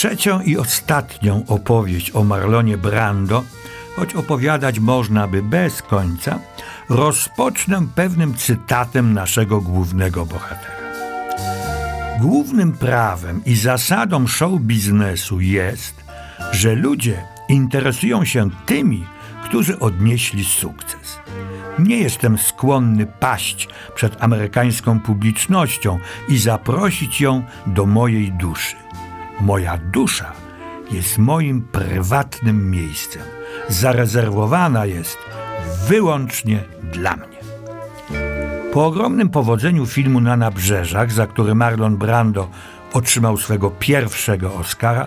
Trzecią i ostatnią opowieść o Marlonie Brando, choć opowiadać można by bez końca, rozpocznę pewnym cytatem naszego głównego bohatera. Głównym prawem i zasadą show biznesu jest, że ludzie interesują się tymi, którzy odnieśli sukces. Nie jestem skłonny paść przed amerykańską publicznością i zaprosić ją do mojej duszy. Moja dusza jest moim prywatnym miejscem. Zarezerwowana jest wyłącznie dla mnie. Po ogromnym powodzeniu filmu Na Nabrzeżach, za który Marlon Brando otrzymał swego pierwszego Oscara,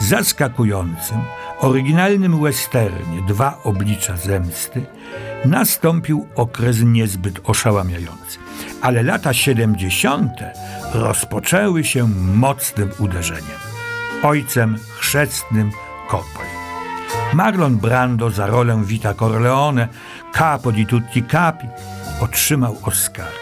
zaskakującym, oryginalnym westernie Dwa oblicza zemsty nastąpił okres niezbyt oszałamiający. Ale lata 70. rozpoczęły się mocnym uderzeniem. Ojcem chrzestnym Coppoli. Marlon Brando za rolę Vita Corleone, Capo di tutti capi, otrzymał Oscar.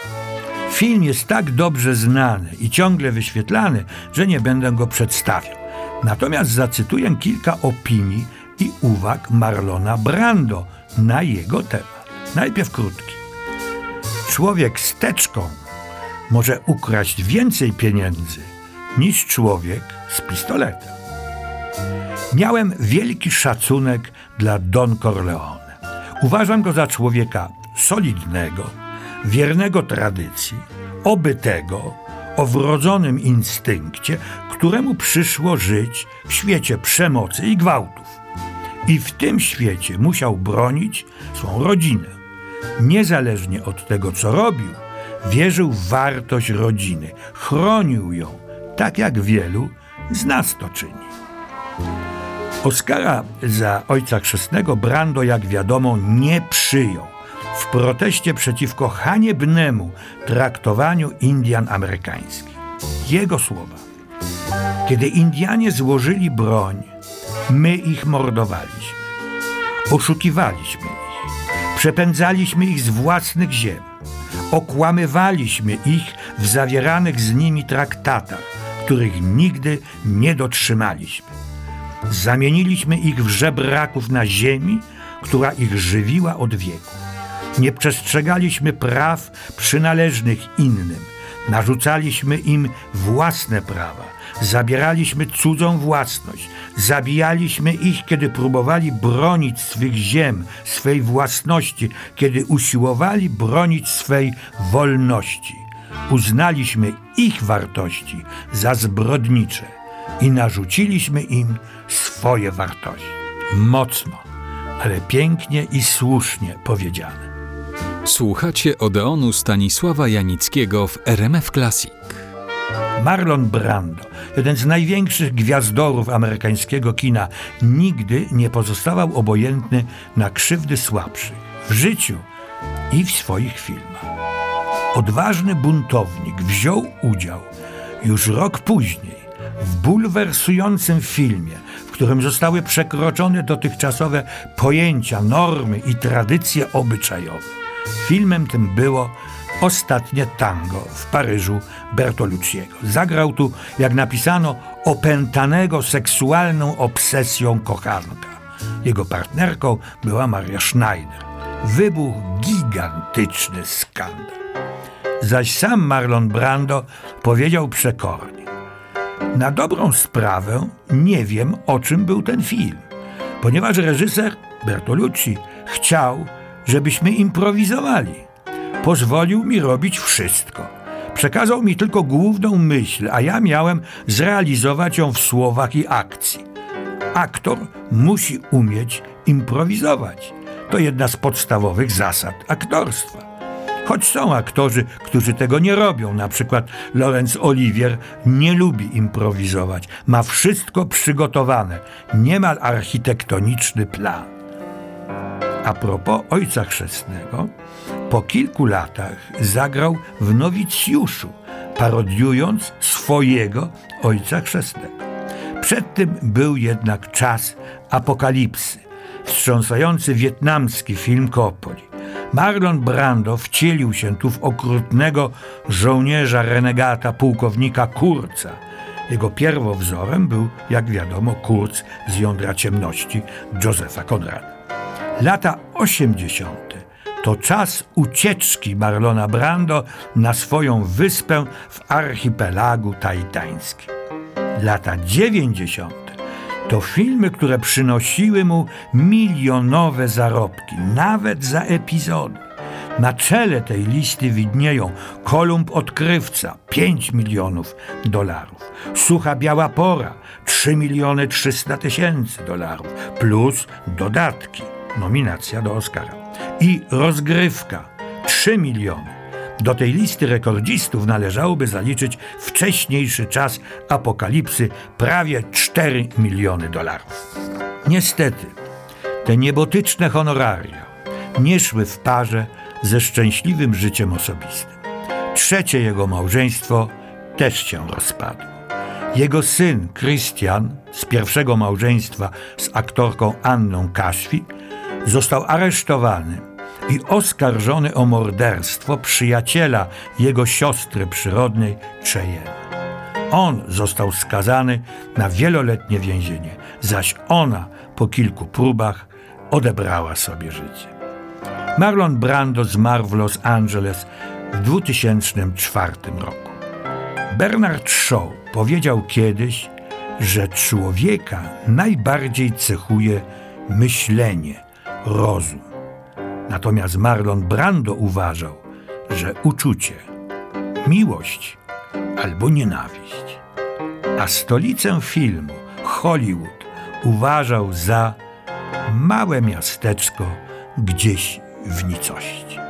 Film jest tak dobrze znany i ciągle wyświetlany, że nie będę go przedstawiał. Natomiast zacytuję kilka opinii i uwag Marlona Brando na jego temat. Najpierw krótki. Człowiek z teczką może ukraść więcej pieniędzy niż człowiek z pistoletem. Miałem wielki szacunek dla Don Corleone. Uważam go za człowieka solidnego, wiernego tradycji, obytego, o wrodzonym instynkcie, któremu przyszło żyć w świecie przemocy i gwałtów. I w tym świecie musiał bronić swą rodzinę. Niezależnie od tego, co robił, wierzył w wartość rodziny, chronił ją, tak jak wielu z nas to czyni. Oscara za ojca chrzestnego Brando, jak wiadomo, nie przyjął w proteście przeciwko haniebnemu traktowaniu Indian amerykańskich. Jego słowa. Kiedy Indianie złożyli broń, my ich mordowaliśmy. Oszukiwaliśmy ich. Przepędzaliśmy ich z własnych ziem. Okłamywaliśmy ich w zawieranych z nimi traktatach, których nigdy nie dotrzymaliśmy. Zamieniliśmy ich w żebraków na ziemi, która ich żywiła od wieków. Nie przestrzegaliśmy praw przynależnych innym. Narzucaliśmy im własne prawa. Zabieraliśmy cudzą własność. Zabijaliśmy ich, kiedy próbowali bronić swych ziem, swej własności, kiedy usiłowali bronić swej wolności. Uznaliśmy ich wartości za zbrodnicze i narzuciliśmy im swoje wartości. Mocno, ale pięknie i słusznie powiedziane. Słuchacie Odeonu Stanisława Janickiego w RMF Classic. Marlon Brando, jeden z największych gwiazdorów amerykańskiego kina, nigdy nie pozostawał obojętny na krzywdy słabszych w życiu i w swoich filmach. Odważny buntownik wziął udział już rok później w bulwersującym filmie, w którym zostały przekroczone dotychczasowe pojęcia, normy i tradycje obyczajowe. Filmem tym było Ostatnie tango w Paryżu Bertolucciego. Zagrał tu, jak napisano, opętanego seksualną obsesją kochanka. Jego partnerką była Maria Schneider. Wybuchł gigantyczny skandal. Zaś sam Marlon Brando powiedział przekornie: Na dobrą sprawę nie wiem, o czym był ten film, ponieważ reżyser Bertolucci chciał, żebyśmy improwizowali. Pozwolił mi robić wszystko. Przekazał mi tylko główną myśl, a ja miałem zrealizować ją w słowach i akcji. Aktor musi umieć improwizować. To jedna z podstawowych zasad aktorstwa. Choć są aktorzy, którzy tego nie robią, na przykład Laurence Olivier nie lubi improwizować, ma wszystko przygotowane, niemal architektoniczny plan. A propos Ojca Chrzestnego, po kilku latach zagrał w Nowicjuszu, parodiując swojego Ojca Chrzestnego. Przed tym był jednak czas apokalipsy, wstrząsający wietnamski film Coppoli. Marlon Brando wcielił się tu w okrutnego żołnierza renegata pułkownika Kurca Jego pierwowzorem był, jak wiadomo, Kurz z jądra ciemności Józefa Konrada. Lata 80. to czas ucieczki Marlona Brando na swoją wyspę w archipelagu tajtańskim. Lata 90. to filmy, które przynosiły mu milionowe zarobki, nawet za epizody. Na czele tej listy widnieją Kolumb Odkrywca 5 milionów dolarów, Sucha Biała Pora 3 miliony 300 tysięcy dolarów, plus dodatki, nominacja do Oscara i Rozgrywka 3 miliony. Do tej listy rekordzistów należałoby zaliczyć wcześniejszy czas apokalipsy prawie 4 miliony dolarów. Niestety, te niebotyczne honoraria nie szły w parze ze szczęśliwym życiem osobistym. Trzecie jego małżeństwo też się rozpadło. Jego syn Christian z pierwszego małżeństwa z aktorką Anną Kaszwi został aresztowany i oskarżony o morderstwo przyjaciela jego siostry przyrodniej Cheyenne. On został skazany na wieloletnie więzienie, zaś ona po kilku próbach odebrała sobie życie. Marlon Brando zmarł w Los Angeles w 2004 roku. Bernard Shaw powiedział kiedyś, że człowieka najbardziej cechuje myślenie, rozum. Natomiast Marlon Brando uważał, że uczucie, miłość albo nienawiść. A stolicę filmu, Hollywood, uważał za małe miasteczko gdzieś w nicości.